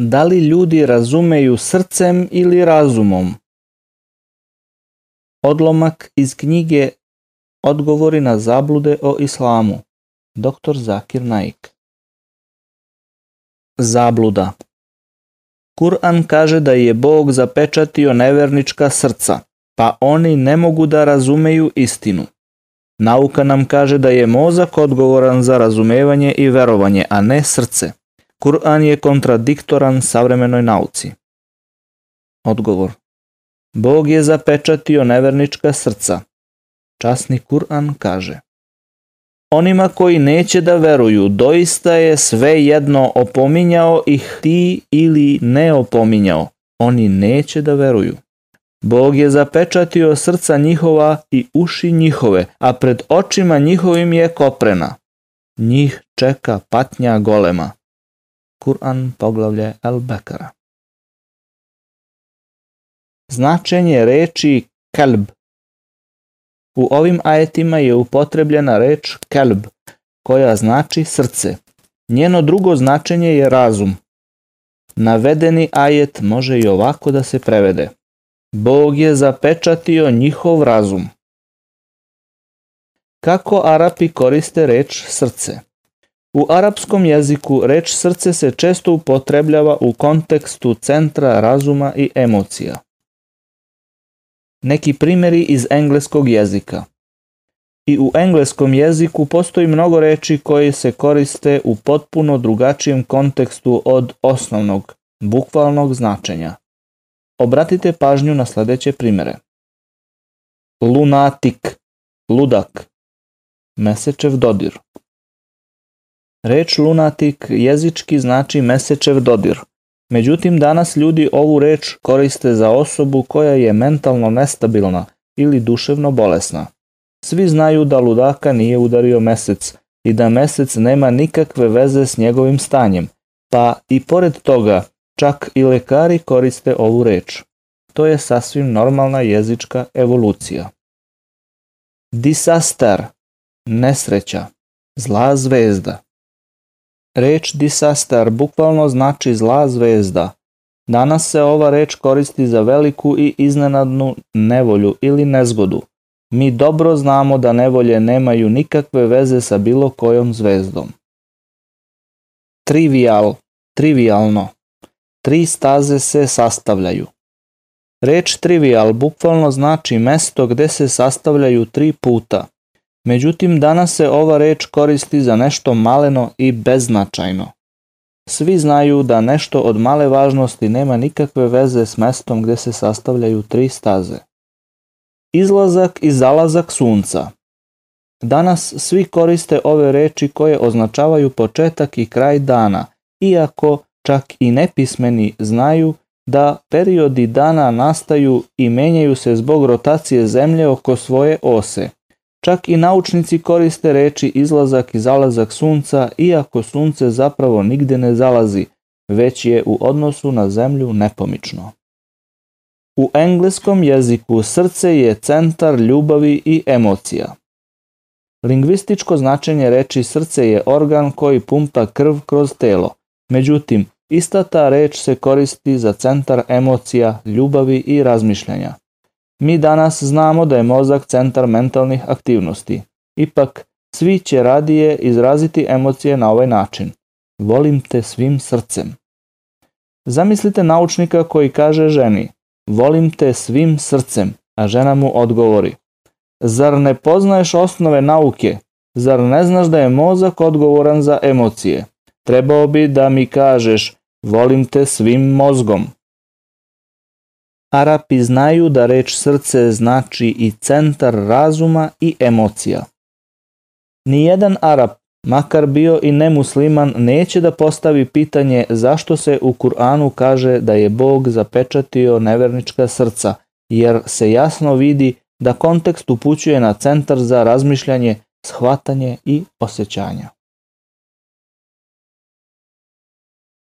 Da li ljudi razumeju srcem ili razumom? Odlomak iz knjige Odgovori na zablude o islamu. Dr. Zakir Naik. Zabluda. Kur'an kaže da je Bog zapečatio nevernička srca, pa oni ne mogu da razumeju istinu. Nauka nam kaže da je mozak odgovoran za razumevanje i verovanje, a ne srce. Kur'an je kontradiktoran savremenoj nauci. Odgovor. Bog je zapečatio nevernička srca. Časni Kur'an kaže. Onima koji neće da veruju, doista je sve jedno opominjao ih ti ili ne opominjao. Oni neće da veruju. Bog je zapečatio srca njihova i uši njihove, a pred očima njihovim je koprena. Njih čeka patnja golema. Kur'an poglavlje Al-Bekara. Značenje reči kalb U ovim ajetima je upotrebljena reč kalb, koja znači srce. Njeno drugo značenje je razum. Navedeni ajet može i ovako da se prevede. Bog je zapečatio njihov razum. Kako Arapi koriste reč srce? U arapskom jeziku reč srce se često upotrebljava u kontekstu centra razuma i emocija. Neki primjeri iz engleskog jezika. I u engleskom jeziku postoji mnogo reči koje se koriste u potpuno drugačijem kontekstu od osnovnog, bukvalnog značenja. Obratite pažnju na sljedeće primjere. Lunatik, ludak, mesečev dodir. Reč lunatik jezički znači mesečev dodir. Međutim, danas ljudi ovu reč koriste za osobu koja je mentalno nestabilna ili duševno bolesna. Svi znaju da ludaka nije udario mesec i da mesec nema nikakve veze s njegovim stanjem, pa i pored toga čak i lekari koriste ovu reč. To je sasvim normalna jezička evolucija. Disaster, nesreća, zla zvezda. Reč disaster bukvalno znači zla zvezda. Danas se ova reč koristi za veliku i iznenadnu nevolju ili nezgodu. Mi dobro znamo da nevolje nemaju nikakve veze sa bilo kojom zvezdom. Trivial, trivialno. Tri staze se sastavljaju. Reč trivial bukvalno znači mesto gde se sastavljaju tri puta. Međutim, danas se ova reč koristi za nešto maleno i beznačajno. Svi znaju da nešto od male važnosti nema nikakve veze s mestom gdje se sastavljaju tri staze. Izlazak i zalazak sunca. Danas svi koriste ove reči koje označavaju početak i kraj dana, iako čak i nepismeni znaju da periodi dana nastaju i menjaju se zbog rotacije zemlje oko svoje ose, Čak i naučnici koriste reči izlazak i zalazak sunca, iako sunce zapravo nigde ne zalazi, već je u odnosu na zemlju nepomično. U engleskom jeziku srce je centar ljubavi i emocija. Lingvističko značenje reči srce je organ koji pumpa krv kroz telo. Međutim, ista ta reč se koristi za centar emocija, ljubavi i razmišljanja. Mi danas znamo da je mozak centar mentalnih aktivnosti. Ipak, svi će radije izraziti emocije na ovaj način. Volim te svim srcem. Zamislite naučnika koji kaže ženi, volim te svim srcem, a žena mu odgovori. Zar ne poznaješ osnove nauke? Zar ne znaš da je mozak odgovoran za emocije? Trebao bi da mi kažeš, volim te svim mozgom. Arapi znaju da reč srce znači i centar razuma i emocija. Nijedan Arab, makar bio i nemusliman, neće da postavi pitanje zašto se u Kur'anu kaže da je Bog zapečatio nevernička srca, jer se jasno vidi da kontekst upućuje na centar za razmišljanje, shvatanje i osjećanja.